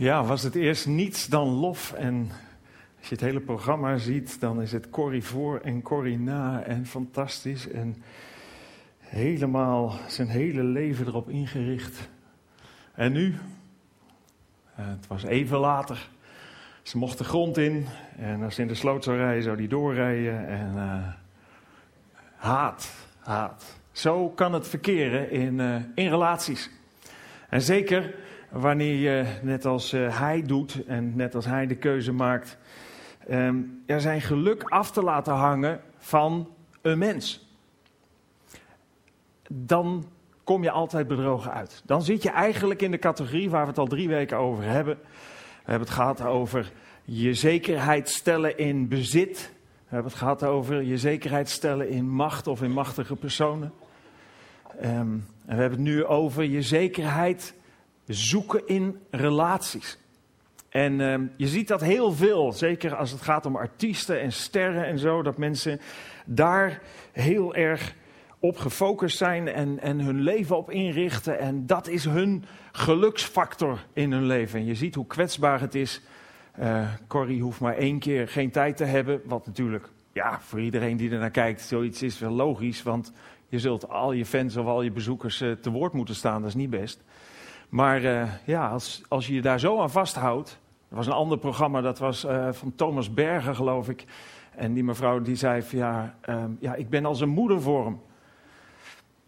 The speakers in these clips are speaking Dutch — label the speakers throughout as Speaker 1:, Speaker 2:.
Speaker 1: Ja, was het eerst niets dan lof. En als je het hele programma ziet, dan is het Corrie voor en Corrie na. En fantastisch. En helemaal zijn hele leven erop ingericht. En nu? Uh, het was even later. Ze mocht de grond in. En als ze in de sloot zou rijden, zou die doorrijden. En uh, haat, haat. Zo kan het verkeren in, uh, in relaties. En zeker wanneer je net als uh, hij doet en net als hij de keuze maakt, um, ja, zijn geluk af te laten hangen van een mens. Dan kom je altijd bedrogen uit. Dan zit je eigenlijk in de categorie waar we het al drie weken over hebben. We hebben het gehad over je zekerheid stellen in bezit. We hebben het gehad over je zekerheid stellen in macht of in machtige personen. Um, en we hebben het nu over je zekerheid zoeken in relaties. En uh, je ziet dat heel veel, zeker als het gaat om artiesten en sterren en zo, dat mensen daar heel erg op gefocust zijn en, en hun leven op inrichten. En dat is hun geluksfactor in hun leven. En je ziet hoe kwetsbaar het is. Uh, Corrie hoeft maar één keer geen tijd te hebben, wat natuurlijk ja, voor iedereen die er naar kijkt zoiets is wel logisch, want je zult al je fans of al je bezoekers uh, te woord moeten staan, dat is niet best. Maar uh, ja, als, als je je daar zo aan vasthoudt. Er was een ander programma, dat was uh, van Thomas Berger, geloof ik. En die mevrouw die zei van ja, uh, ja, ik ben als een moeder voor hem.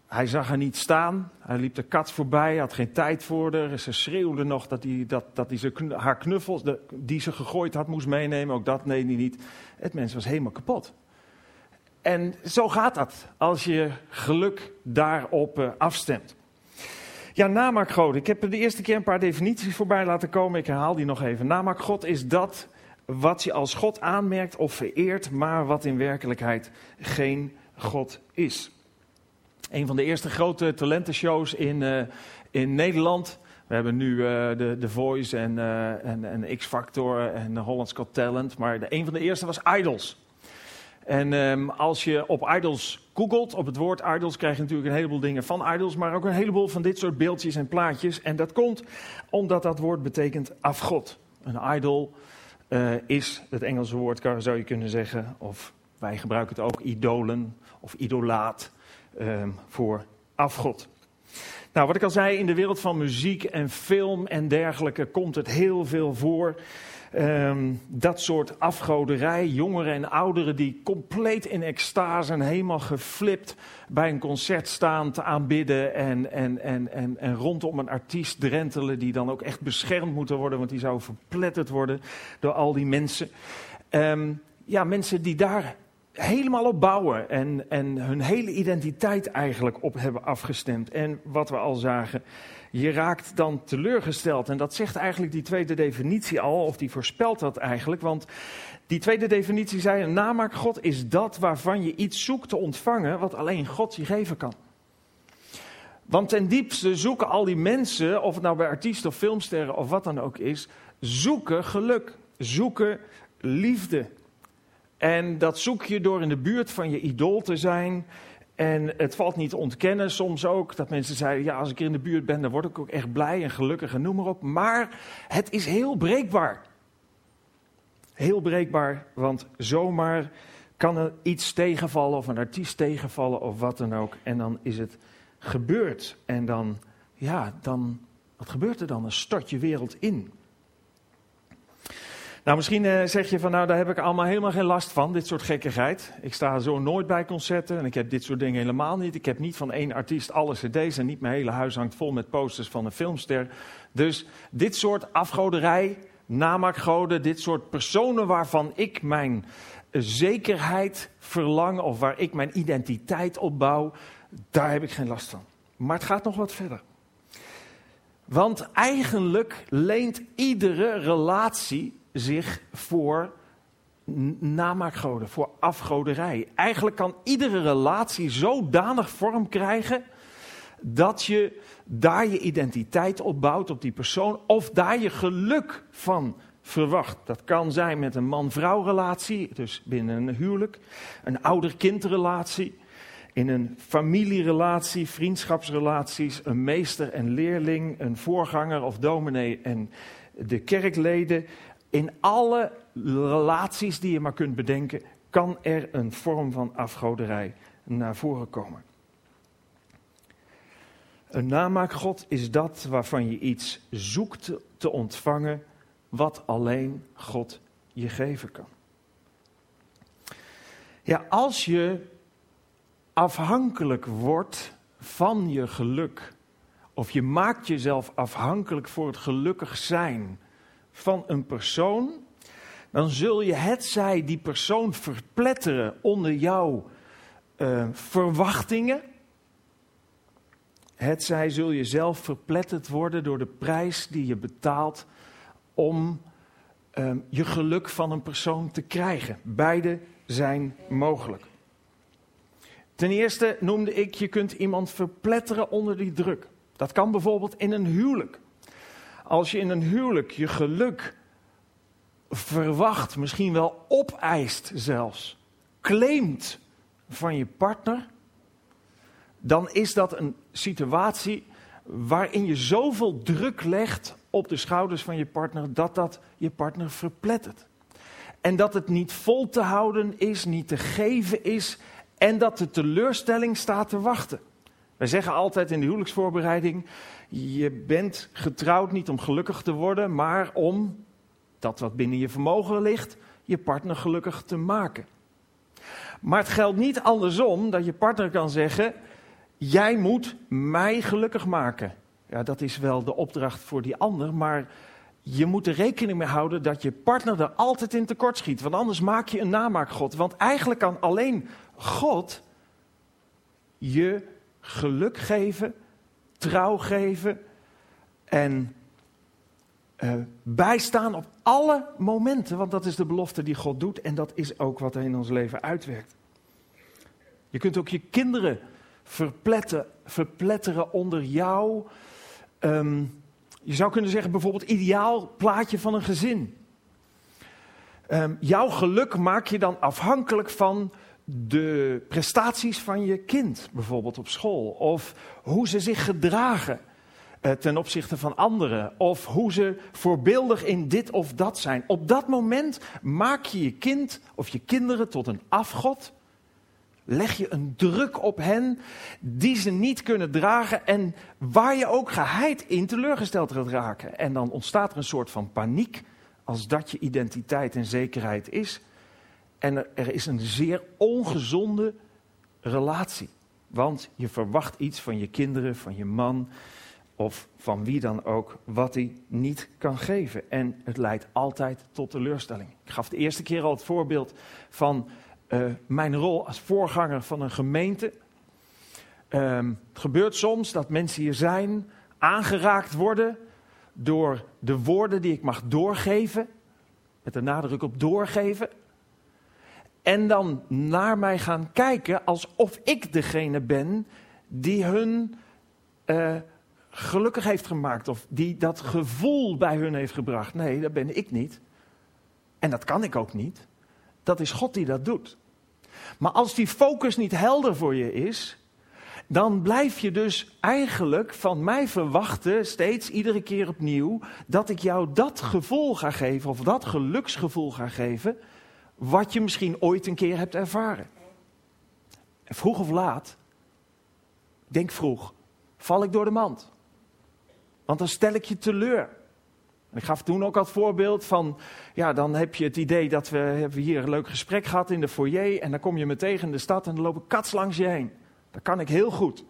Speaker 1: Hij zag haar niet staan. Hij liep de kat voorbij, had geen tijd voor haar. Ze schreeuwde nog dat hij, dat, dat hij ze, haar knuffels, de, die ze gegooid had, moest meenemen. Ook dat nee, die niet. Het mens was helemaal kapot. En zo gaat dat als je geluk daarop uh, afstemt. Ja, namaakgod. Ik heb er de eerste keer een paar definities voorbij laten komen. Ik herhaal die nog even. Namaakgod is dat wat je als God aanmerkt of vereert, maar wat in werkelijkheid geen God is. Een van de eerste grote talentenshows in, uh, in Nederland. We hebben nu uh, de, Voice en, uh, en, en X-Factor en Holland's Got Talent. Maar de, een van de eerste was Idols. En um, als je op idols googelt, op het woord idols, krijg je natuurlijk een heleboel dingen van idols, maar ook een heleboel van dit soort beeldjes en plaatjes. En dat komt omdat dat woord betekent afgod. Een idol uh, is het Engelse woord, zou je kunnen zeggen, of wij gebruiken het ook idolen of idolaat um, voor afgod. Nou, wat ik al zei, in de wereld van muziek en film en dergelijke komt het heel veel voor. Um, dat soort afgoderij, jongeren en ouderen die compleet in extase en helemaal geflipt bij een concert staan te aanbidden en, en, en, en, en rondom een artiest drentelen die dan ook echt beschermd moeten worden, want die zou verpletterd worden door al die mensen. Um, ja, mensen die daar helemaal op bouwen en, en hun hele identiteit eigenlijk op hebben afgestemd. En wat we al zagen, je raakt dan teleurgesteld. En dat zegt eigenlijk die tweede definitie al, of die voorspelt dat eigenlijk. Want die tweede definitie zei: een namaak God is dat waarvan je iets zoekt te ontvangen wat alleen God je geven kan. Want ten diepste zoeken al die mensen, of het nou bij artiesten of filmsterren of wat dan ook is, zoeken geluk, zoeken liefde. En dat zoek je door in de buurt van je idool te zijn, en het valt niet te ontkennen soms ook dat mensen zeiden: ja, als ik in de buurt ben, dan word ik ook echt blij en gelukkig en noem maar op. Maar het is heel breekbaar. Heel breekbaar, want zomaar kan er iets tegenvallen of een artiest tegenvallen of wat dan ook. En dan is het gebeurd. En dan, ja, dan, wat gebeurt er dan? Dan stort je wereld in. Nou, misschien uh, zeg je van, nou, daar heb ik allemaal helemaal geen last van, dit soort gekkigheid. Ik sta zo nooit bij concerten en ik heb dit soort dingen helemaal niet. Ik heb niet van één artiest alle cd's en niet mijn hele huis hangt vol met posters van een filmster. Dus dit soort afgoderij, namaakgoden, dit soort personen waarvan ik mijn zekerheid verlang of waar ik mijn identiteit op bouw, daar heb ik geen last van. Maar het gaat nog wat verder. Want eigenlijk leent iedere relatie zich voor namaakgoden, voor afgoderij. Eigenlijk kan iedere relatie zodanig vorm krijgen dat je daar je identiteit op bouwt op die persoon of daar je geluk van verwacht. Dat kan zijn met een man-vrouw relatie, dus binnen een huwelijk, een ouder-kindrelatie, in een familierelatie, vriendschapsrelaties, een meester en leerling, een voorganger of dominee en de kerkleden. In alle relaties die je maar kunt bedenken, kan er een vorm van afgoderij naar voren komen. Een namaakgod is dat waarvan je iets zoekt te ontvangen wat alleen God je geven kan. Ja, als je afhankelijk wordt van je geluk, of je maakt jezelf afhankelijk voor het gelukkig zijn van een persoon, dan zul je het zij die persoon verpletteren onder jouw uh, verwachtingen. Het zij zul je zelf verpletterd worden door de prijs die je betaalt om uh, je geluk van een persoon te krijgen. Beide zijn mogelijk. Ten eerste noemde ik, je kunt iemand verpletteren onder die druk. Dat kan bijvoorbeeld in een huwelijk. Als je in een huwelijk je geluk verwacht, misschien wel opeist zelfs, claimt van je partner, dan is dat een situatie waarin je zoveel druk legt op de schouders van je partner dat dat je partner verplettert. En dat het niet vol te houden is, niet te geven is en dat de teleurstelling staat te wachten. Wij zeggen altijd in de huwelijksvoorbereiding: je bent getrouwd niet om gelukkig te worden, maar om dat wat binnen je vermogen ligt, je partner gelukkig te maken. Maar het geldt niet andersom dat je partner kan zeggen: jij moet mij gelukkig maken. Ja, dat is wel de opdracht voor die ander, maar je moet er rekening mee houden dat je partner er altijd in tekort schiet. Want anders maak je een namaakgod. Want eigenlijk kan alleen God je geluk geven, trouw geven en uh, bijstaan op alle momenten. Want dat is de belofte die God doet en dat is ook wat hij in ons leven uitwerkt. Je kunt ook je kinderen verpletteren, verpletteren onder jou. Um, je zou kunnen zeggen bijvoorbeeld ideaal plaatje van een gezin. Um, jouw geluk maak je dan afhankelijk van de prestaties van je kind, bijvoorbeeld op school. Of hoe ze zich gedragen uh, ten opzichte van anderen. Of hoe ze voorbeeldig in dit of dat zijn. Op dat moment maak je je kind of je kinderen tot een afgod leg je een druk op hen die ze niet kunnen dragen en waar je ook geheid in teleurgesteld gaat raken. En dan ontstaat er een soort van paniek als dat je identiteit en zekerheid is. En er, is een zeer ongezonde relatie. Want je verwacht iets van je kinderen, van je man of van wie dan ook, wat hij niet kan geven. En het leidt altijd tot teleurstelling. Ik gaf de eerste keer al het voorbeeld van uh, mijn rol als voorganger van een gemeente. Um, het gebeurt soms dat mensen hier zijn, aangeraakt worden door de woorden die ik mag doorgeven, met de nadruk op doorgeven. En dan naar mij gaan kijken alsof ik degene ben die hun uh, gelukkig heeft gemaakt of die dat gevoel bij hun heeft gebracht. Nee, dat ben ik niet. En dat kan ik ook niet. Dat is God die dat doet. Maar als die focus niet helder voor je is, dan blijf je dus eigenlijk van mij verwachten, steeds iedere keer opnieuw, dat ik jou dat gevoel ga geven, of dat geluksgevoel ga geven, wat je misschien ooit een keer hebt ervaren. En vroeg of laat, denk vroeg, val ik door de mand. Want dan stel ik je teleur. Ik gaf toen ook al het voorbeeld van, ja, dan heb je het idee dat we, hebben hier een leuk gesprek gehad in de foyer en dan kom je me tegen in de stad en dan lopen kats langs je heen. Dat kan ik heel goed.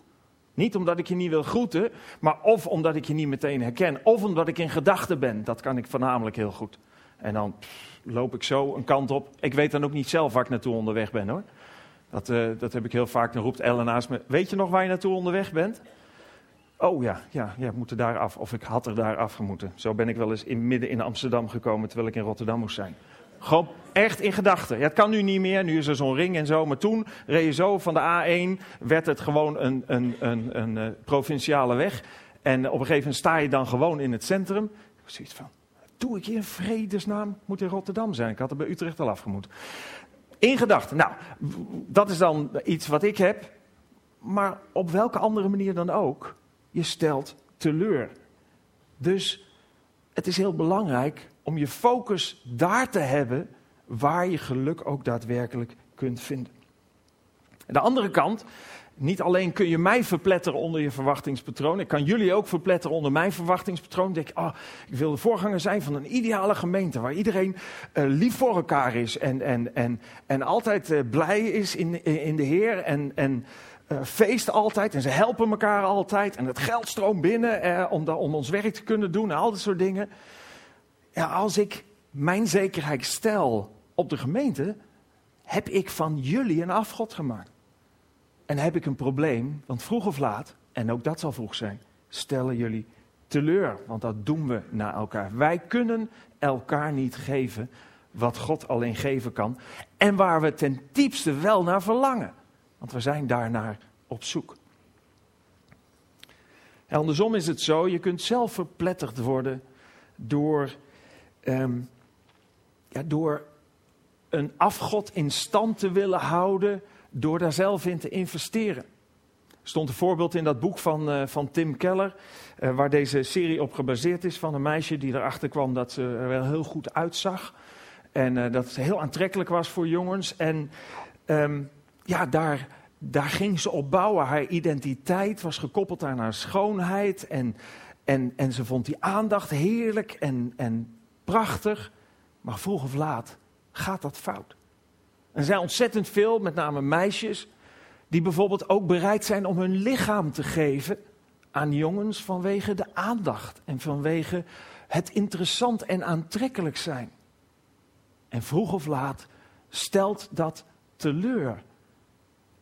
Speaker 1: Niet omdat ik je niet wil groeten, maar of omdat ik je niet meteen herken, of omdat ik in gedachten ben. Dat kan ik voornamelijk heel goed. En dan loop ik zo een kant op. Ik weet dan ook niet zelf waar ik naartoe onderweg ben hoor. Dat, uh, dat heb ik heel vaak. Dan roept Ellen naast me: Weet je nog waar je naartoe onderweg bent? Oh ja, ja, ja, we moeten daar af. Of ik had er daar af moeten. Zo ben ik wel eens in, midden in Amsterdam gekomen terwijl ik in Rotterdam moest zijn. Gewoon echt in gedachten. Ja, het kan nu niet meer, nu is er zo'n ring en zo. Maar toen reed je zo van de A1, werd het gewoon een, een, een, een, uh, provinciale weg. En op een gegeven moment sta je dan gewoon in het centrum. Ik zoiets van, doe ik in vredesnaam? Moet in Rotterdam zijn. Ik had er bij Utrecht al afgemoet. In gedachten. Nou, dat is dan iets wat ik heb. Maar op welke andere manier dan ook je stelt teleur. Dus het is heel belangrijk om je focus daar te hebben waar je geluk ook daadwerkelijk kunt vinden. de andere kant, niet alleen kun je mij verpletteren onder je verwachtingspatroon, ik kan jullie ook verpletteren onder mijn verwachtingspatroon. Ik denk, oh, ik wil de voorganger zijn van een ideale gemeente waar iedereen uh, lief voor elkaar is en, en, en, en altijd uh, blij is in, in de Heer en, en uh, feest altijd en ze helpen elkaar altijd en het geld stroomt binnen om, om ons werk te kunnen doen en al dat soort dingen. Ja, als ik mijn zekerheid stel op de gemeente, heb ik van jullie een afgod gemaakt. En heb ik een probleem, want vroeg of laat, en ook dat zal vroeg zijn, stellen jullie teleur. Want dat doen we naar elkaar. Wij kunnen elkaar niet geven wat God alleen geven kan. En waar we ten diepste wel naar verlangen. Want we zijn daarnaar op zoek. En andersom is het zo, je kunt zelf verpletterd worden door, um, ja, door een afgod in stand te willen houden door daar zelf in te investeren. Er stond een voorbeeld in dat boek van, uh, van Tim Keller, uh, waar deze serie op gebaseerd is, van een meisje die erachter kwam dat ze er wel heel goed uitzag. En uh, dat ze heel aantrekkelijk was voor jongens. En um, ja, daar, daar ging ze op bouwen. Haar identiteit was gekoppeld aan haar schoonheid. En, en, en ze vond die aandacht heerlijk en, en prachtig. Maar vroeg of laat gaat dat fout. Er zijn ontzettend veel, met name meisjes, die bijvoorbeeld ook bereid zijn om hun lichaam te geven aan jongens vanwege de aandacht en vanwege het interessant en aantrekkelijk zijn. En vroeg of laat stelt dat teleur.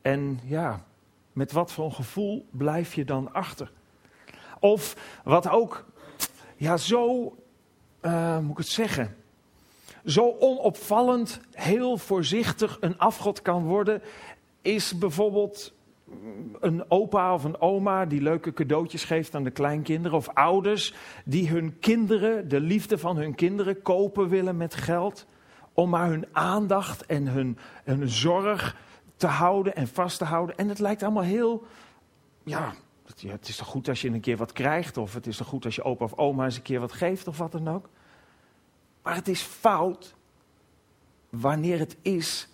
Speaker 1: En ja, met wat voor gevoel blijf je dan achter? Of wat ook, ja, zo, uh, moet ik het zeggen, zo onopvallend, heel voorzichtig een afgod kan worden, is bijvoorbeeld een opa of een oma die leuke cadeautjes geeft aan de kleinkinderen. Of ouders die hun kinderen, de liefde van hun kinderen, kopen willen met geld. Om maar hun aandacht en hun, hun zorg te houden en vast te houden. En het lijkt allemaal heel, ja, het is toch goed als je een keer wat krijgt. Of het is toch goed als je opa of oma eens een keer wat geeft of wat dan ook. Maar het is fout wanneer het is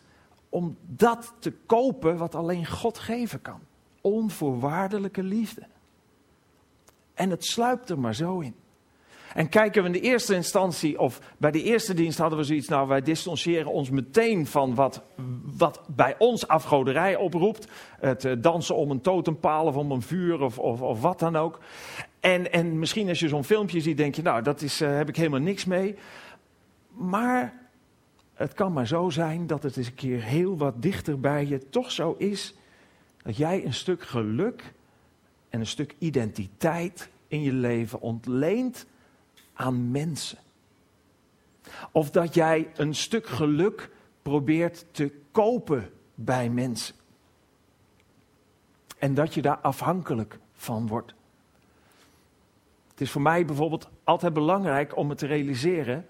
Speaker 1: om dat te kopen wat alleen God geven kan. Onvoorwaardelijke liefde. En het sluipt er maar zo in. En kijken we in de eerste instantie, of bij de eerste dienst hadden we zoiets, nou wij distancieren ons meteen van wat, wat bij ons afgoderij oproept. Het eh, dansen om een totempaal of om een vuur of, of, of wat dan ook. En, en misschien als je zo'n filmpje ziet, denk je, nou dat is, uh, heb ik helemaal niks mee. Maar het kan maar zo zijn dat het eens een keer heel wat dichter bij je toch zo is dat jij een stuk geluk en een stuk identiteit in je leven ontleent aan mensen. Of dat jij een stuk geluk probeert te kopen bij mensen. En dat je daar afhankelijk van wordt. Het is voor mij bijvoorbeeld altijd belangrijk om me te realiseren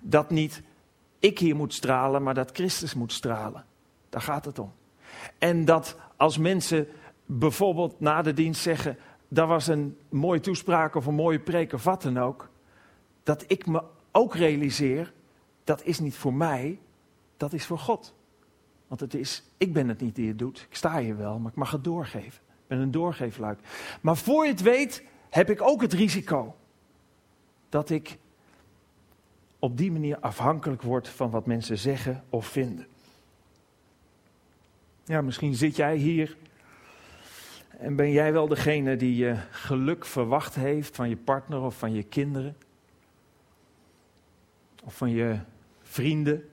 Speaker 1: dat niet ik hier moet stralen, maar dat Christus moet stralen. Daar gaat het om. En dat als mensen bijvoorbeeld na de dienst zeggen, dat was een mooie toespraak of een mooie preek of wat dan ook, dat ik me ook realiseer, dat is niet voor mij, dat is voor God. Want het is, ik ben het niet die het doet, ik sta hier wel, maar ik mag het doorgeven. Ik ben een doorgeefluik. Maar voor je het weet, heb ik ook het risico dat ik op die manier afhankelijk wordt van wat mensen zeggen of vinden. Ja, misschien zit jij hier en ben jij wel degene die je geluk verwacht heeft van je partner of van je kinderen? Of van je vrienden?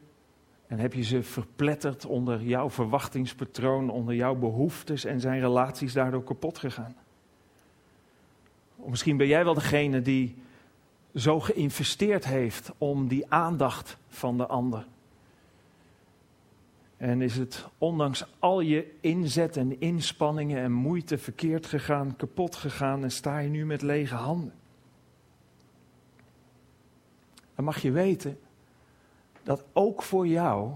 Speaker 1: En heb je ze verpletterd onder jouw verwachtingspatroon, onder jouw behoeftes en zijn relaties daardoor kapot gegaan? Of misschien ben jij wel degene die zo geïnvesteerd heeft om die aandacht van de ander. En is het ondanks al je inzet en inspanningen en moeite verkeerd gegaan, kapot gegaan en sta je nu met lege handen? Dan mag je weten dat ook voor jou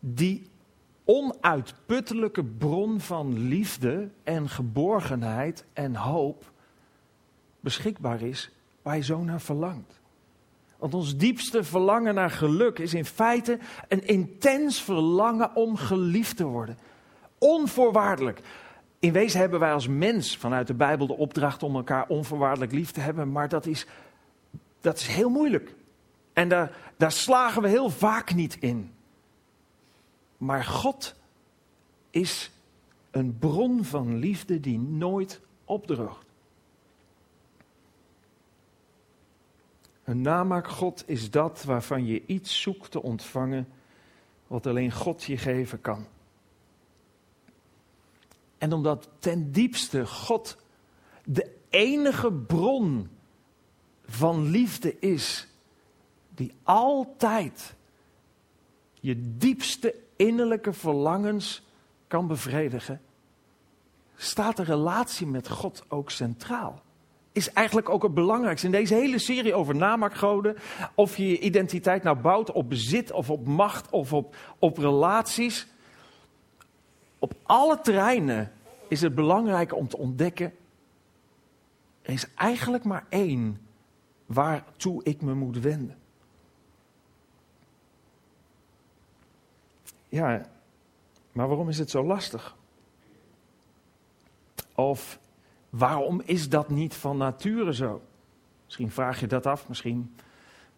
Speaker 1: die onuitputtelijke bron van liefde en geborgenheid en hoop beschikbaar is waar zo naar verlangt. Want ons diepste verlangen naar geluk is in feite een intens verlangen om geliefd te worden. Onvoorwaardelijk. In wezen hebben wij als mens vanuit de Bijbel de opdracht om elkaar onvoorwaardelijk lief te hebben, maar dat is, dat is heel moeilijk. En daar, daar slagen we heel vaak niet in. Maar God is een bron van liefde die nooit opdroogt. Een namaakgod is dat waarvan je iets zoekt te ontvangen wat alleen God je geven kan. En omdat ten diepste God de enige bron van liefde is, die altijd je diepste innerlijke verlangens kan bevredigen, staat de relatie met God ook centraal. Is eigenlijk ook het belangrijkste in deze hele serie over namaakgoden. Of je je identiteit nou bouwt op bezit of op macht of op, op relaties. Op alle terreinen is het belangrijk om te ontdekken. Er is eigenlijk maar één waartoe ik me moet wenden. Ja, maar waarom is het zo lastig? Of waarom is dat niet van nature zo? Misschien vraag je dat af, misschien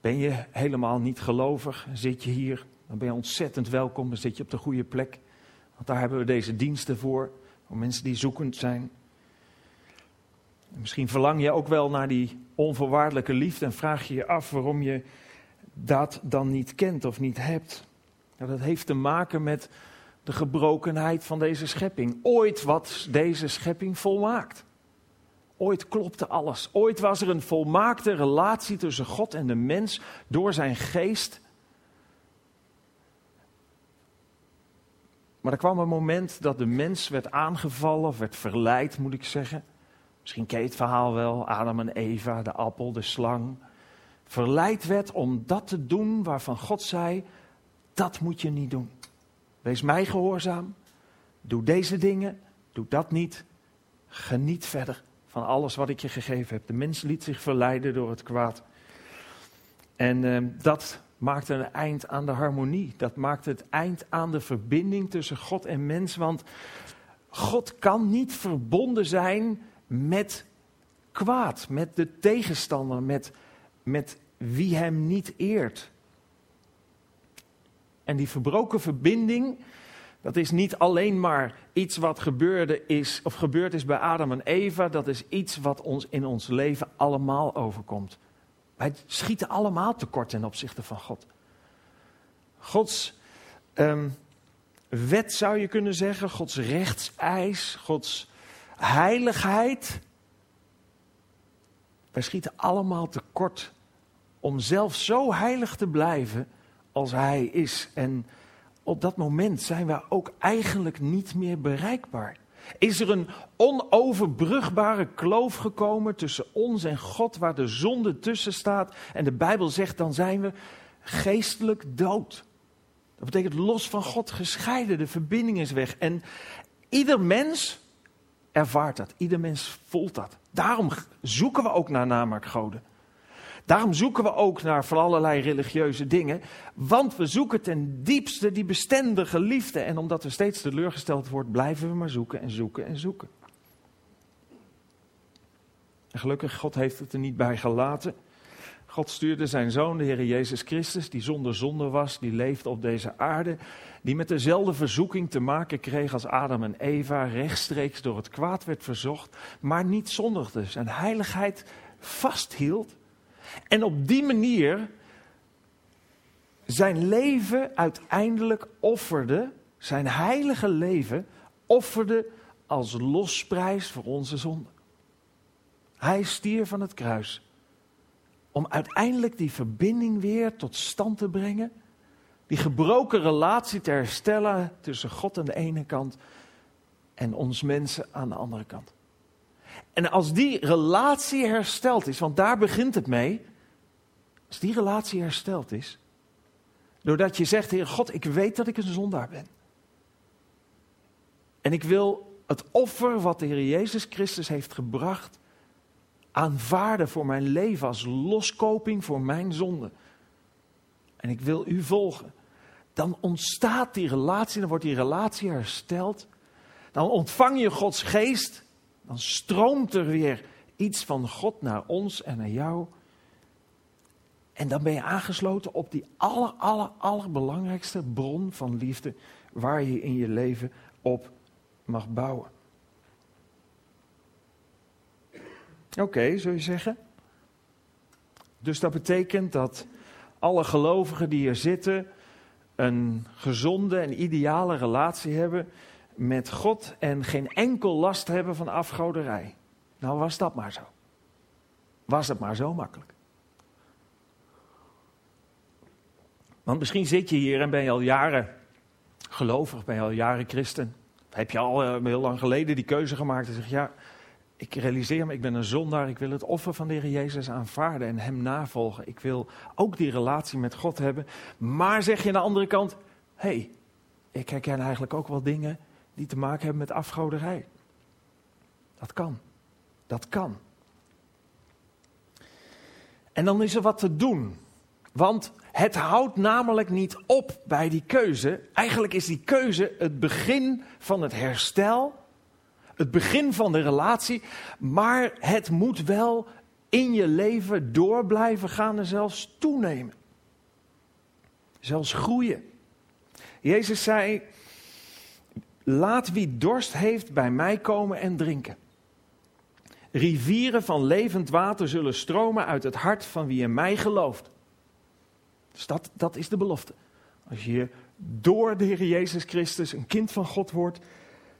Speaker 1: ben je helemaal niet gelovig, zit je hier, dan ben je ontzettend welkom, dan zit je op de goede plek. Want daar hebben we deze diensten voor, voor mensen die zoekend zijn. Misschien verlang je ook wel naar die onvoorwaardelijke liefde en vraag je je af waarom je dat dan niet kent of niet hebt. Nou, dat heeft te maken met de gebrokenheid van deze schepping. Ooit wat deze schepping volmaakt. Ooit klopte alles. Ooit was er een volmaakte relatie tussen God en de mens door zijn geest. Maar er kwam een moment dat de mens werd aangevallen, of werd verleid, moet ik zeggen. Misschien ken je het verhaal wel, Adam en Eva, de appel, de slang. Verleid werd om dat te doen waarvan God zei, dat moet je niet doen. Wees mij gehoorzaam. Doe deze dingen. Doe dat niet. Geniet verder van alles wat ik je gegeven heb. De mens liet zich verleiden door het kwaad. En uh, dat maakte een eind aan de harmonie. Dat maakte het eind aan de verbinding tussen God en mens. Want God kan niet verbonden zijn met kwaad, met de tegenstander, met, met wie hem niet eert. En die verbroken verbinding, dat is niet alleen maar iets wat gebeurde is, of gebeurd is bij Adam en Eva, dat is iets wat ons in ons leven allemaal overkomt. Wij schieten allemaal tekort ten opzichte van God. Gods um, wet zou je kunnen zeggen, Gods rechtseis, Gods heiligheid. Wij schieten allemaal tekort om zelf zo heilig te blijven als Hij is. En op dat moment zijn we ook eigenlijk niet meer bereikbaar. Is er een onoverbrugbare kloof gekomen tussen ons en God, waar de zonde tussen staat? En de Bijbel zegt, dan zijn we geestelijk dood. Dat betekent los van God gescheiden, de verbinding is weg. En ieder mens ervaart dat, ieder mens voelt dat. Daarom zoeken we ook naar namaakgoden. Daarom zoeken we ook naar van allerlei religieuze dingen. Want we zoeken ten diepste die bestendige liefde. En omdat we steeds teleurgesteld worden, blijven we maar zoeken en zoeken en zoeken. En gelukkig, God heeft het er niet bij gelaten. God stuurde zijn zoon, de Heer Jezus Christus, die zonder zonde was, die leefde op deze aarde, die met dezelfde verzoeking te maken kreeg als Adam en Eva, rechtstreeks door het kwaad werd verzocht, maar niet zondigde, zijn heiligheid vasthield en op die manier zijn leven uiteindelijk offerde, zijn heilige leven offerde als losprijs voor onze zonde. Hij stierf van het kruis om uiteindelijk die verbinding weer tot stand te brengen, die gebroken relatie te herstellen tussen God aan de ene kant en ons mensen aan de andere kant. En als die relatie hersteld is, want daar begint het mee. Als die relatie hersteld is, doordat je zegt, Heer God, ik weet dat ik een zondaar ben. En ik wil het offer wat de Heer Jezus Christus heeft gebracht aanvaarden voor mijn leven als loskoping voor mijn zonde. En ik wil u volgen. Dan ontstaat die relatie, dan wordt die relatie hersteld. Dan ontvang je Gods geest. Dan stroomt er weer iets van God naar ons en naar jou. En dan ben je aangesloten op die aller, aller, allerbelangrijkste bron van liefde waar je in je leven op mag bouwen. Oké, zul je zeggen? Dus dat betekent dat alle gelovigen die hier zitten een gezonde en ideale relatie hebben met God en geen enkel last hebben van afgoderij. Nou, was dat maar zo. Was het maar zo makkelijk. Want misschien zit je hier en ben je al jaren gelovig, ben je al jaren christen. Heb je al uh, heel lang geleden die keuze gemaakt en zeg ja, ik realiseer me, ik ben een zondaar, ik wil het offer van de Heer Jezus aanvaarden en Hem navolgen. Ik wil ook die relatie met God hebben. Maar zeg je aan de andere kant, hé, hey, ik herken eigenlijk ook wel dingen die te maken hebben met afgoderij. Dat kan. Dat kan. En dan is er wat te doen. Want het houdt namelijk niet op bij die keuze. Eigenlijk is die keuze het begin van het herstel, het begin van de relatie, maar het moet wel in je leven door blijven gaan en zelfs toenemen. Zelfs groeien. Jezus zei: Laat wie dorst heeft bij mij komen en drinken. Rivieren van levend water zullen stromen uit het hart van wie in mij gelooft. Dus dat, dat is de belofte. Als je door de Heer Jezus Christus een kind van God wordt,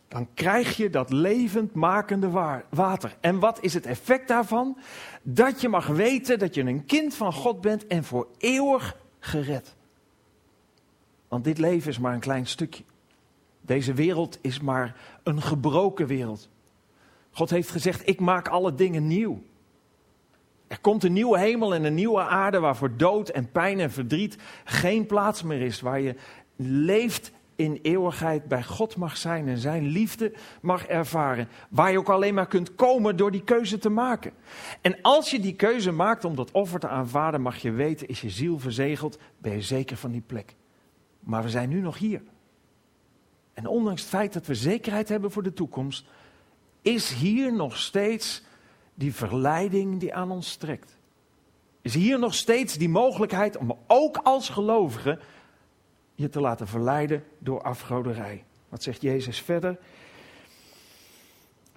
Speaker 1: dan krijg je dat levend makende water. En wat is het effect daarvan? Dat je mag weten dat je een kind van God bent en voor eeuwig gered. Want dit leven is maar een klein stukje. Deze wereld is maar een gebroken wereld. God heeft gezegd: Ik maak alle dingen nieuw. Er komt een nieuwe hemel en een nieuwe aarde waarvoor dood en pijn en verdriet geen plaats meer is. Waar je leeft in eeuwigheid bij God mag zijn en zijn liefde mag ervaren. Waar je ook alleen maar kunt komen door die keuze te maken. En als je die keuze maakt om dat offer te aanvaarden, mag je weten, is je ziel verzegeld, ben je zeker van die plek. Maar we zijn nu nog hier. En ondanks het feit dat we zekerheid hebben voor de toekomst, is hier nog steeds die verleiding die aan ons trekt. Is hier nog steeds die mogelijkheid om ook als gelovige je te laten verleiden door afgoderij. Wat zegt Jezus verder?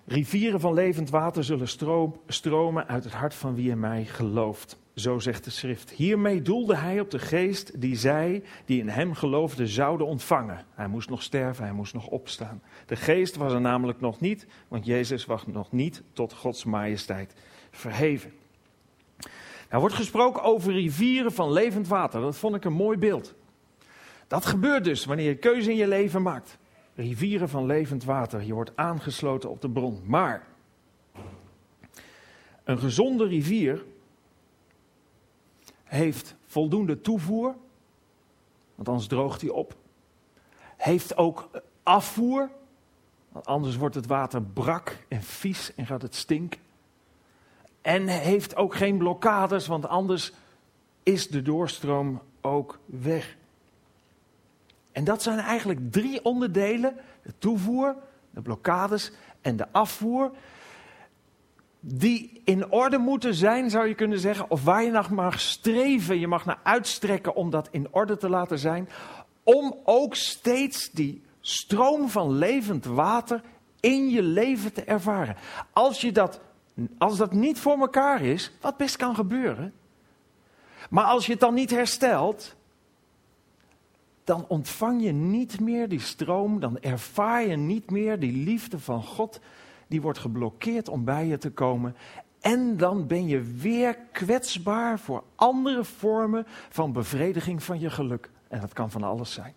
Speaker 1: Rivieren van levend water zullen stromen uit het hart van wie in mij gelooft. Zo zegt de schrift. Hiermee doelde hij op de geest die zij, die in hem geloofden, zouden ontvangen. Hij moest nog sterven, hij moest nog opstaan. De geest was er namelijk nog niet, want Jezus was nog niet tot Gods majesteit verheven. Er wordt gesproken over rivieren van levend water. Dat vond ik een mooi beeld. Dat gebeurt dus wanneer je keuze in je leven maakt. Rivieren van levend water. Je wordt aangesloten op de bron. Maar een gezonde rivier heeft voldoende toevoer, want anders droogt hij op. Heeft ook afvoer, want anders wordt het water brak en vies en gaat het stinken. En heeft ook geen blokkades, want anders is de doorstroom ook weg. En dat zijn eigenlijk drie onderdelen: de toevoer, de blokkades en de afvoer die in orde moeten zijn, zou je kunnen zeggen, of waar je naar mag streven, je mag naar uitstrekken om dat in orde te laten zijn, om ook steeds die stroom van levend water in je leven te ervaren. Als, je dat, als dat niet voor elkaar is, wat best kan gebeuren, maar als je het dan niet herstelt, dan ontvang je niet meer die stroom, dan ervaar je niet meer die liefde van God die wordt geblokkeerd om bij je te komen. En dan ben je weer kwetsbaar voor andere vormen van bevrediging van je geluk. En dat kan van alles zijn.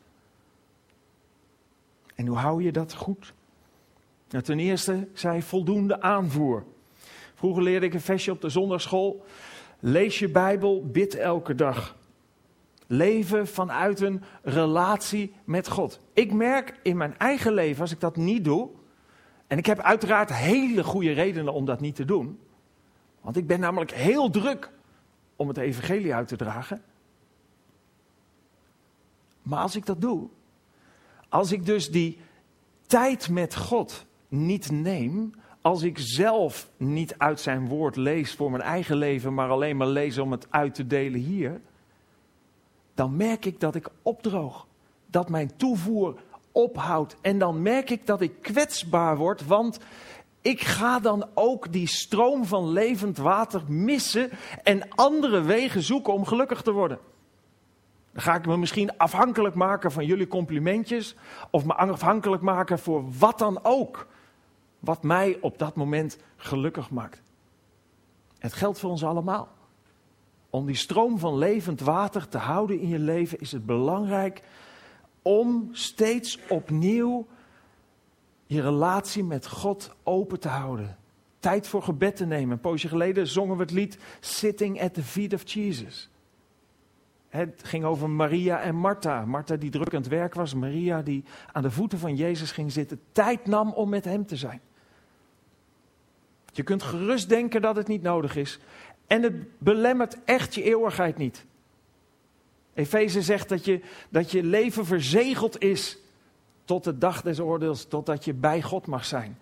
Speaker 1: En hoe hou je dat goed? Nou, ten eerste zei voldoende aanvoer. Vroeger leerde ik een versje op de zondagschool. Lees je Bijbel, bid elke dag. Leven vanuit een relatie met God. Ik merk in mijn eigen leven, als ik dat niet doe, en ik heb uiteraard hele goede redenen om dat niet te doen. Want ik ben namelijk heel druk om het evangelie uit te dragen. Maar als ik dat doe, als ik dus die tijd met God niet neem, als ik zelf niet uit zijn woord lees voor mijn eigen leven, maar alleen maar lees om het uit te delen hier, dan merk ik dat ik opdroog. Dat mijn toevoer ophoudt. En dan merk ik dat ik kwetsbaar word, want ik ga dan ook die stroom van levend water missen en andere wegen zoeken om gelukkig te worden. Dan ga ik me misschien afhankelijk maken van jullie complimentjes of me afhankelijk maken voor wat dan ook. Wat mij op dat moment gelukkig maakt. Het geldt voor ons allemaal. Om die stroom van levend water te houden in je leven is het belangrijk om steeds opnieuw je relatie met God open te houden. Tijd voor gebed te nemen. Een poosje geleden zongen we het lied Sitting at the Feet of Jesus. Het ging over Maria en Martha. Martha die druk aan het werk was, Maria die aan de voeten van Jezus ging zitten, tijd nam om met hem te zijn. Je kunt gerust denken dat het niet nodig is. En het belemmert echt je eeuwigheid niet. Efeze zegt dat je, dat je leven verzegeld is tot de dag des oordeels, totdat je bij God mag zijn.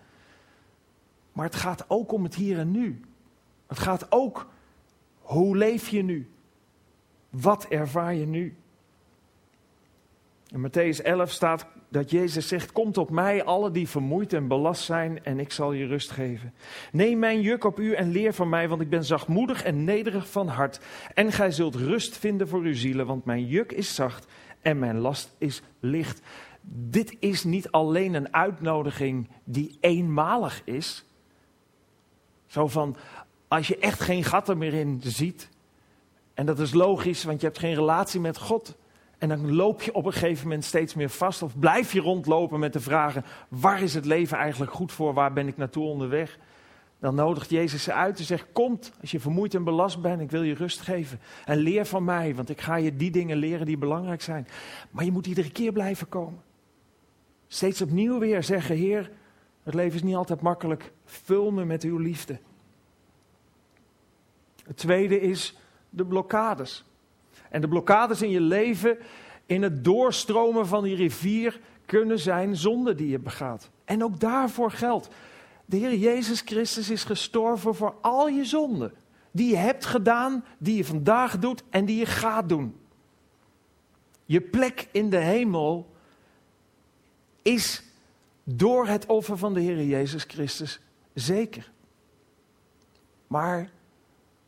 Speaker 1: Maar het gaat ook om het hier en nu. Het gaat ook, hoe leef je nu? Wat ervaar je nu? In Matthäus 11 staat dat Jezus zegt: Kom tot mij, alle die vermoeid en belast zijn, en ik zal je rust geven. Neem mijn juk op u en leer van mij, want ik ben zachtmoedig en nederig van hart. En gij zult rust vinden voor uw zielen, want mijn juk is zacht en mijn last is licht. Dit is niet alleen een uitnodiging die eenmalig is. Zo van, als je echt geen gat meer in ziet. En dat is logisch, want je hebt geen relatie met God. En dan loop je op een gegeven moment steeds meer vast. Of blijf je rondlopen met de vragen: waar is het leven eigenlijk goed voor? Waar ben ik naartoe onderweg? Dan nodigt Jezus ze uit en zegt: Komt, als je vermoeid en belast bent, ik wil je rust geven. En leer van mij, want ik ga je die dingen leren die belangrijk zijn. Maar je moet iedere keer blijven komen. Steeds opnieuw weer zeggen: Heer, het leven is niet altijd makkelijk. Vul me met uw liefde. Het tweede is de blokkades. En de blokkades in je leven, in het doorstromen van die rivier, kunnen zijn zonden die je begaat. En ook daarvoor geldt. De Heer Jezus Christus is gestorven voor al je zonden. Die je hebt gedaan, die je vandaag doet en die je gaat doen. Je plek in de hemel is door het offer van de Heer Jezus Christus zeker. Maar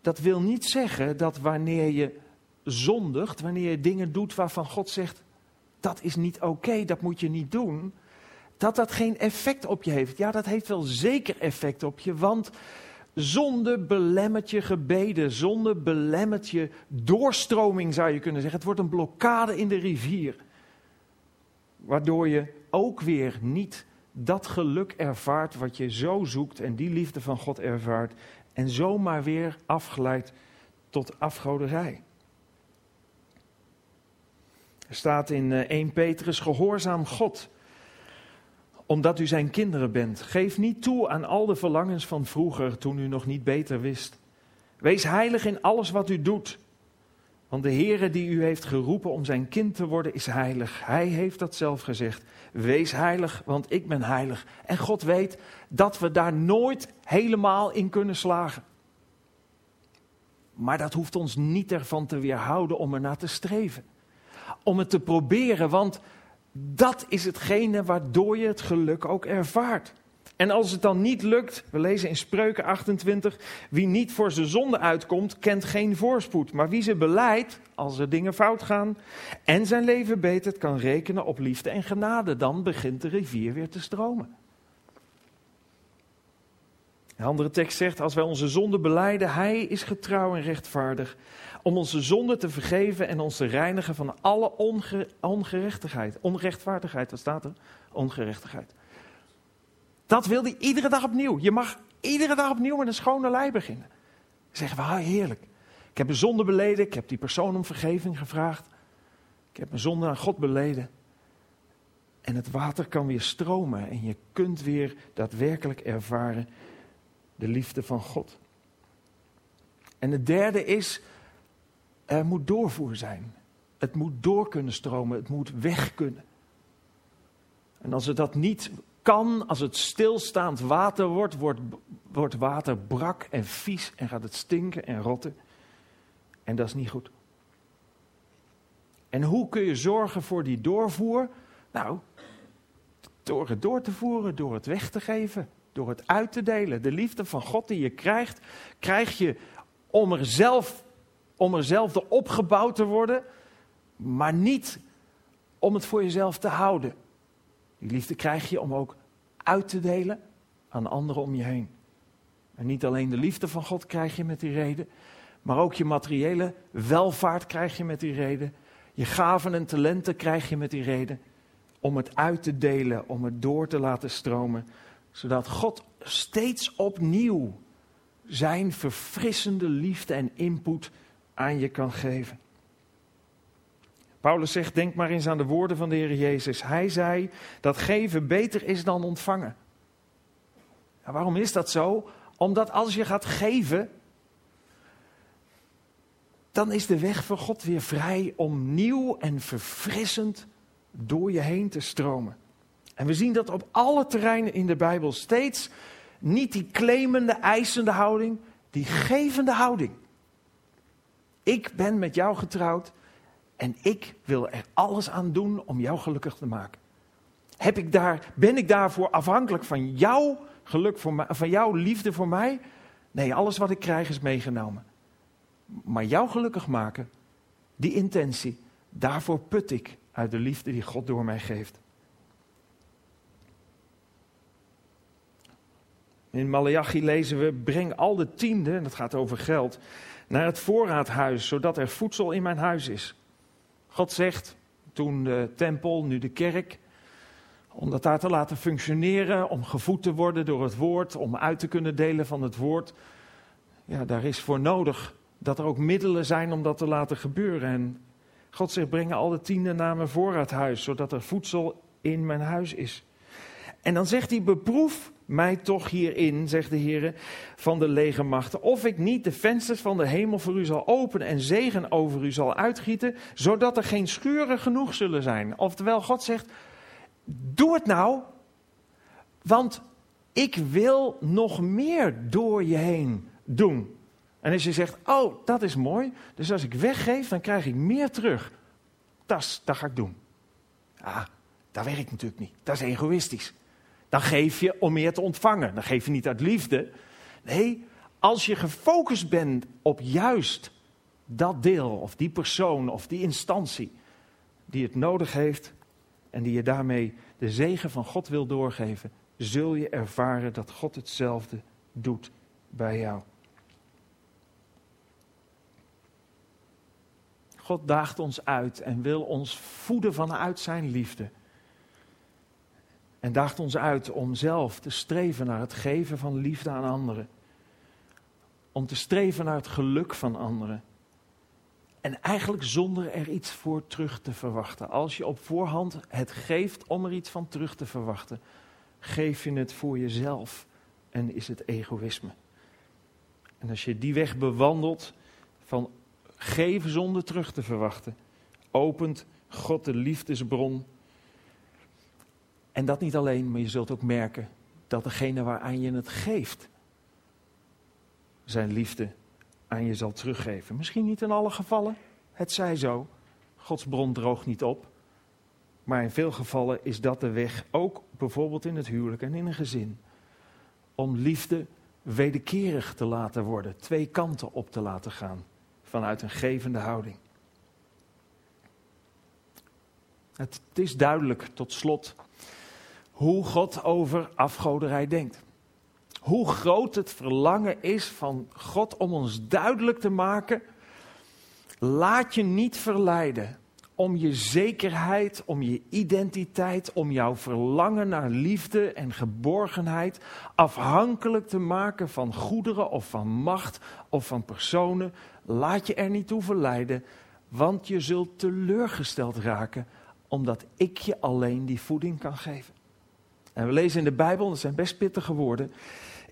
Speaker 1: dat wil niet zeggen dat wanneer je zondigt, wanneer je dingen doet waarvan God zegt, dat is niet oké, dat moet je niet doen, dat dat geen effect op je heeft. Ja, dat heeft wel zeker effect op je, want zonde belemmert je gebeden, zonde belemmert je doorstroming, zou je kunnen zeggen. Het wordt een blokkade in de rivier, waardoor je ook weer niet dat geluk ervaart wat je zo zoekt en die liefde van God ervaart en zomaar weer afgeleid tot afgoderij. Er staat in 1 eh, Petrus, gehoorzaam God, omdat u zijn kinderen bent. Geef niet toe aan al de verlangens van vroeger, toen u nog niet beter wist. Wees heilig in alles wat u doet. Want de Heere die u heeft geroepen om zijn kind te worden, is heilig. Hij heeft dat zelf gezegd. Wees heilig, want ik ben heilig. En God weet dat we daar nooit helemaal in kunnen slagen. Maar dat hoeft ons niet ervan te weerhouden om ernaar te streven om het te proberen, want dat is hetgene waardoor je het geluk ook ervaart. En als het dan niet lukt, we lezen in Spreuken 28, wie niet voor zijn zonde uitkomt, kent geen voorspoed. Maar wie ze beleidt, als er dingen fout gaan en zijn leven betert, kan rekenen op liefde en genade. Dan begint de rivier weer te stromen. Een andere tekst zegt, als wij onze zonde beleiden, hij is getrouw en rechtvaardig om onze zonde te vergeven en ons te reinigen van alle ongerechtigheid. Onrechtvaardigheid, wat staat er? Ongerechtigheid. Dat wil hij iedere dag opnieuw. Je mag iedere dag opnieuw met een schone lei beginnen. zeggen we, heerlijk. Ik heb een zonde beleden, ik heb die persoon om vergeving gevraagd. Ik heb mijn zonde aan God beleden. En het water kan weer stromen en je kunt weer daadwerkelijk ervaren de liefde van God. En het derde is, er moet doorvoer zijn. Het moet door kunnen stromen, het moet weg kunnen. En als het dat niet kan, als het stilstaand water wordt, wordt, wordt water brak en vies en gaat het stinken en rotten. En dat is niet goed. En hoe kun je zorgen voor die doorvoer? Nou, door het door te voeren, door het weg te geven, door het uit te delen. De liefde van God die je krijgt, krijg je om er zelf, om er zelf opgebouwd te worden, maar niet om het voor jezelf te houden. Die liefde krijg je om ook uit te delen aan anderen om je heen. En niet alleen de liefde van God krijg je met die reden, maar ook je materiële welvaart krijg je met die reden. Je gaven en talenten krijg je met die reden. Om het uit te delen, om het door te laten stromen. Zodat God steeds opnieuw zijn verfrissende liefde en input aan je kan geven. Paulus zegt, denk maar eens aan de woorden van de Heer Jezus. Hij zei dat geven beter is dan ontvangen. waarom is dat zo? Omdat als je gaat geven, dan is de weg voor God weer vrij om nieuw en verfrissend door je heen te stromen. En we zien dat op alle terreinen in de Bijbel steeds niet die claimende, eisende houding, die gevende houding. Ik ben met jou getrouwd en ik wil er alles aan doen om jou gelukkig te maken. Heb ik daar, ben ik daarvoor afhankelijk van jouw geluk voor mij, van jouw liefde voor mij? Nee, alles wat ik krijg is meegenomen. Maar jou gelukkig maken, die intentie, daarvoor put ik uit de liefde die God door mij geeft. In Malachi lezen we: Breng al de tiende, en dat gaat over geld, naar het voorraadhuis, zodat er voedsel in mijn huis is. God zegt, toen de tempel, nu de kerk, om dat daar te laten functioneren, om gevoed te worden door het woord, om uit te kunnen delen van het woord. Ja, daar is voor nodig dat er ook middelen zijn om dat te laten gebeuren. En God zegt, breng al de tiende naar mijn voorraadhuis, zodat er voedsel in mijn huis is. En dan zegt hij, beproef mij toch hierin, zegt de Heer van de legermachten, of ik niet de vensters van de hemel voor u zal openen en zegen over u zal uitgieten, zodat er geen schuren genoeg zullen zijn. Oftewel, God zegt, doe het nou, want ik wil nog meer door je heen doen. En als je zegt, oh, dat is mooi, dus als ik weggeef, dan krijg ik meer terug. Dat, dat ga ik doen. Ah, dat werkt natuurlijk niet. Dat is egoïstisch. Dan geef je om meer te ontvangen. Dan geef je niet uit liefde. Nee, als je gefocust bent op juist dat deel of die persoon of die instantie die het nodig heeft en die je daarmee de zegen van God wil doorgeven, zul je ervaren dat God hetzelfde doet bij jou. God daagt ons uit en wil ons voeden vanuit zijn liefde. En daagt ons uit om zelf te streven naar het geven van liefde aan anderen. Om te streven naar het geluk van anderen. En eigenlijk zonder er iets voor terug te verwachten. Als je op voorhand het geeft om er iets van terug te verwachten, geef je het voor jezelf en is het egoïsme. En als je die weg bewandelt van geven zonder terug te verwachten, opent God de liefdesbron en dat niet alleen, maar je zult ook merken dat degene waaraan je het geeft, zijn liefde aan je zal teruggeven. Misschien niet in alle gevallen, het zij zo. Gods bron droogt niet op. Maar in veel gevallen is dat de weg, ook bijvoorbeeld in het huwelijk en in een gezin, om liefde wederkerig te laten worden, twee kanten op te laten gaan, vanuit een gevende houding. Het is duidelijk tot slot hoe God over afgoderij denkt. Hoe groot het verlangen is van God om ons duidelijk te maken: laat je niet verleiden om je zekerheid, om je identiteit, om jouw verlangen naar liefde en geborgenheid afhankelijk te maken van goederen of van macht of van personen. Laat je er niet toe verleiden, want je zult teleurgesteld raken omdat ik je alleen die voeding kan geven. En we lezen in de Bijbel, dat zijn best pittige woorden,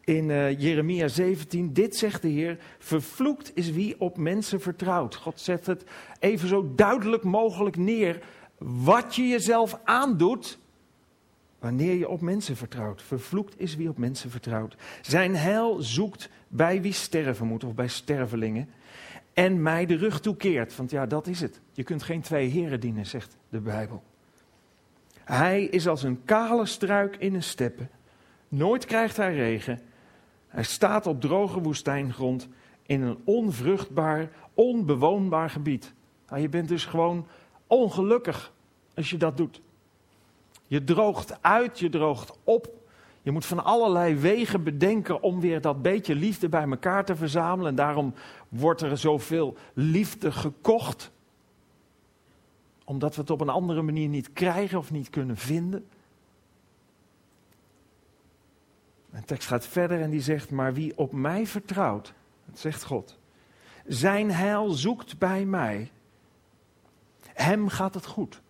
Speaker 1: in uh, Jeremia 17, dit zegt de Heer, vervloekt is wie op mensen vertrouwt. God zet het even zo duidelijk mogelijk neer. Wat je jezelf aandoet, wanneer je op mensen vertrouwt. Vervloekt is wie op mensen vertrouwt. Zijn heil zoekt bij wie sterven moet, of bij stervelingen. En mij de rug toekeert, want ja, dat is het. Je kunt geen twee heren dienen, zegt de Bijbel. Hij is als een kale struik in een steppe. Nooit krijgt hij regen. Hij staat op droge woestijngrond in een onvruchtbaar, onbewoonbaar gebied. Nou, je bent dus gewoon ongelukkig als je dat doet. Je droogt uit, je droogt op. Je moet van allerlei wegen bedenken om weer dat beetje liefde bij elkaar te verzamelen. En daarom wordt er zoveel liefde gekocht. Omdat we het op een andere manier niet krijgen of niet kunnen vinden. De tekst gaat verder en die zegt, maar wie op mij vertrouwt, dat zegt God, zijn heil zoekt bij mij, hem gaat het goed.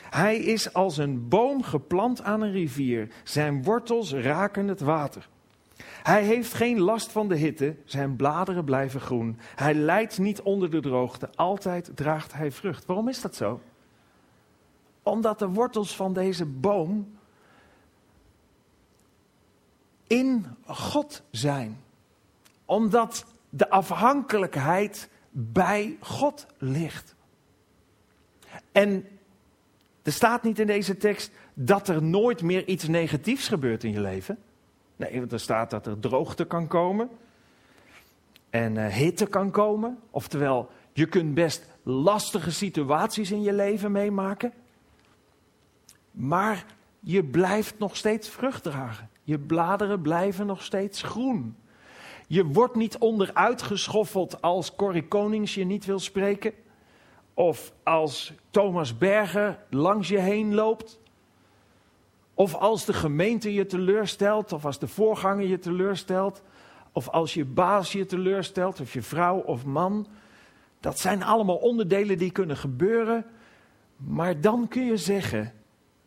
Speaker 1: Hij is als een boom geplant aan een rivier, zijn wortels raken het water. Hij heeft geen last van de hitte, zijn bladeren blijven groen. Hij lijdt niet onder de droogte, altijd draagt hij vrucht. Waarom is dat zo? Omdat de wortels van deze boom in God zijn. Omdat de afhankelijkheid bij God ligt. En er staat niet in deze tekst dat er nooit meer iets negatiefs gebeurt in je leven. Nee, want er staat dat er droogte kan komen. En uh, hitte kan komen. Oftewel, je kunt best lastige situaties in je leven meemaken. Maar je blijft nog steeds vrucht dragen. Je bladeren blijven nog steeds groen. Je wordt niet onderuit geschoffeld als Corrie Konings je niet wil spreken. Of als Thomas Berger langs je heen loopt. Of als de gemeente je teleurstelt. Of als de voorganger je teleurstelt. Of als je baas je teleurstelt. Of je vrouw of man. Dat zijn allemaal onderdelen die kunnen gebeuren. Maar dan kun je zeggen: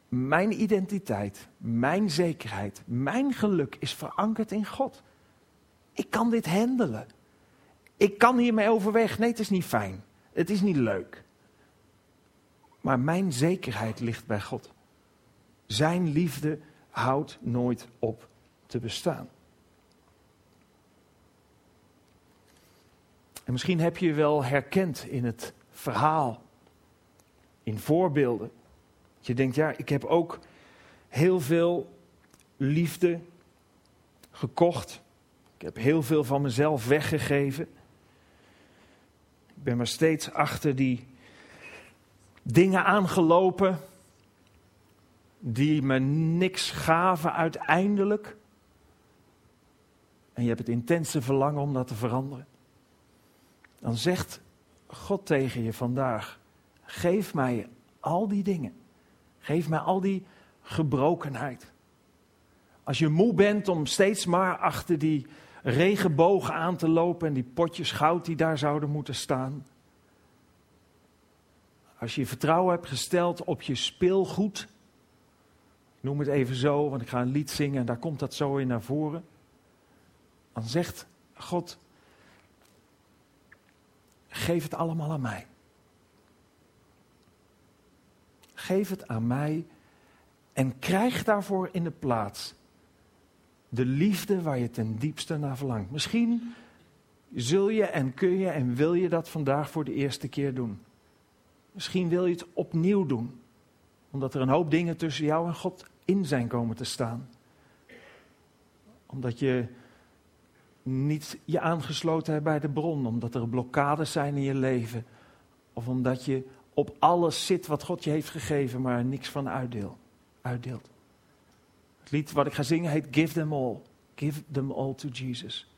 Speaker 1: mijn identiteit, mijn zekerheid, mijn geluk is verankerd in God. Ik kan dit handelen. Ik kan hiermee overweg. Nee, het is niet fijn. Het is niet leuk. Maar mijn zekerheid ligt bij God. Zijn liefde houdt nooit op te bestaan. En misschien heb je wel herkend in het verhaal, in voorbeelden. Je denkt, ja, ik heb ook heel veel liefde gekocht. Ik heb heel veel van mezelf weggegeven. Ik ben maar steeds achter die dingen aangelopen die me niks gaven uiteindelijk. En je hebt het intense verlangen om dat te veranderen. Dan zegt God tegen je vandaag: geef mij al die dingen. Geef mij al die gebrokenheid. Als je moe bent om steeds maar achter die regenbogen aan te lopen en die potjes goud die daar zouden moeten staan. Als je vertrouwen hebt gesteld op je speelgoed. Noem het even zo, want ik ga een lied zingen en daar komt dat zo in naar voren. Dan zegt God: geef het allemaal aan mij. Geef het aan mij en krijg daarvoor in de plaats de liefde waar je ten diepste naar verlangt. Misschien zul je en kun je en wil je dat vandaag voor de eerste keer doen. Misschien wil je het opnieuw doen, omdat er een hoop dingen tussen jou en God in zijn komen te staan. Omdat je niet je aangesloten hebt bij de bron, omdat er blokkades zijn in je leven, of omdat je op alles zit wat God je heeft gegeven, maar er niks van uitdeel, uitdeelt. Het lied wat ik ga zingen heet Give Them All. Give Them All to Jesus.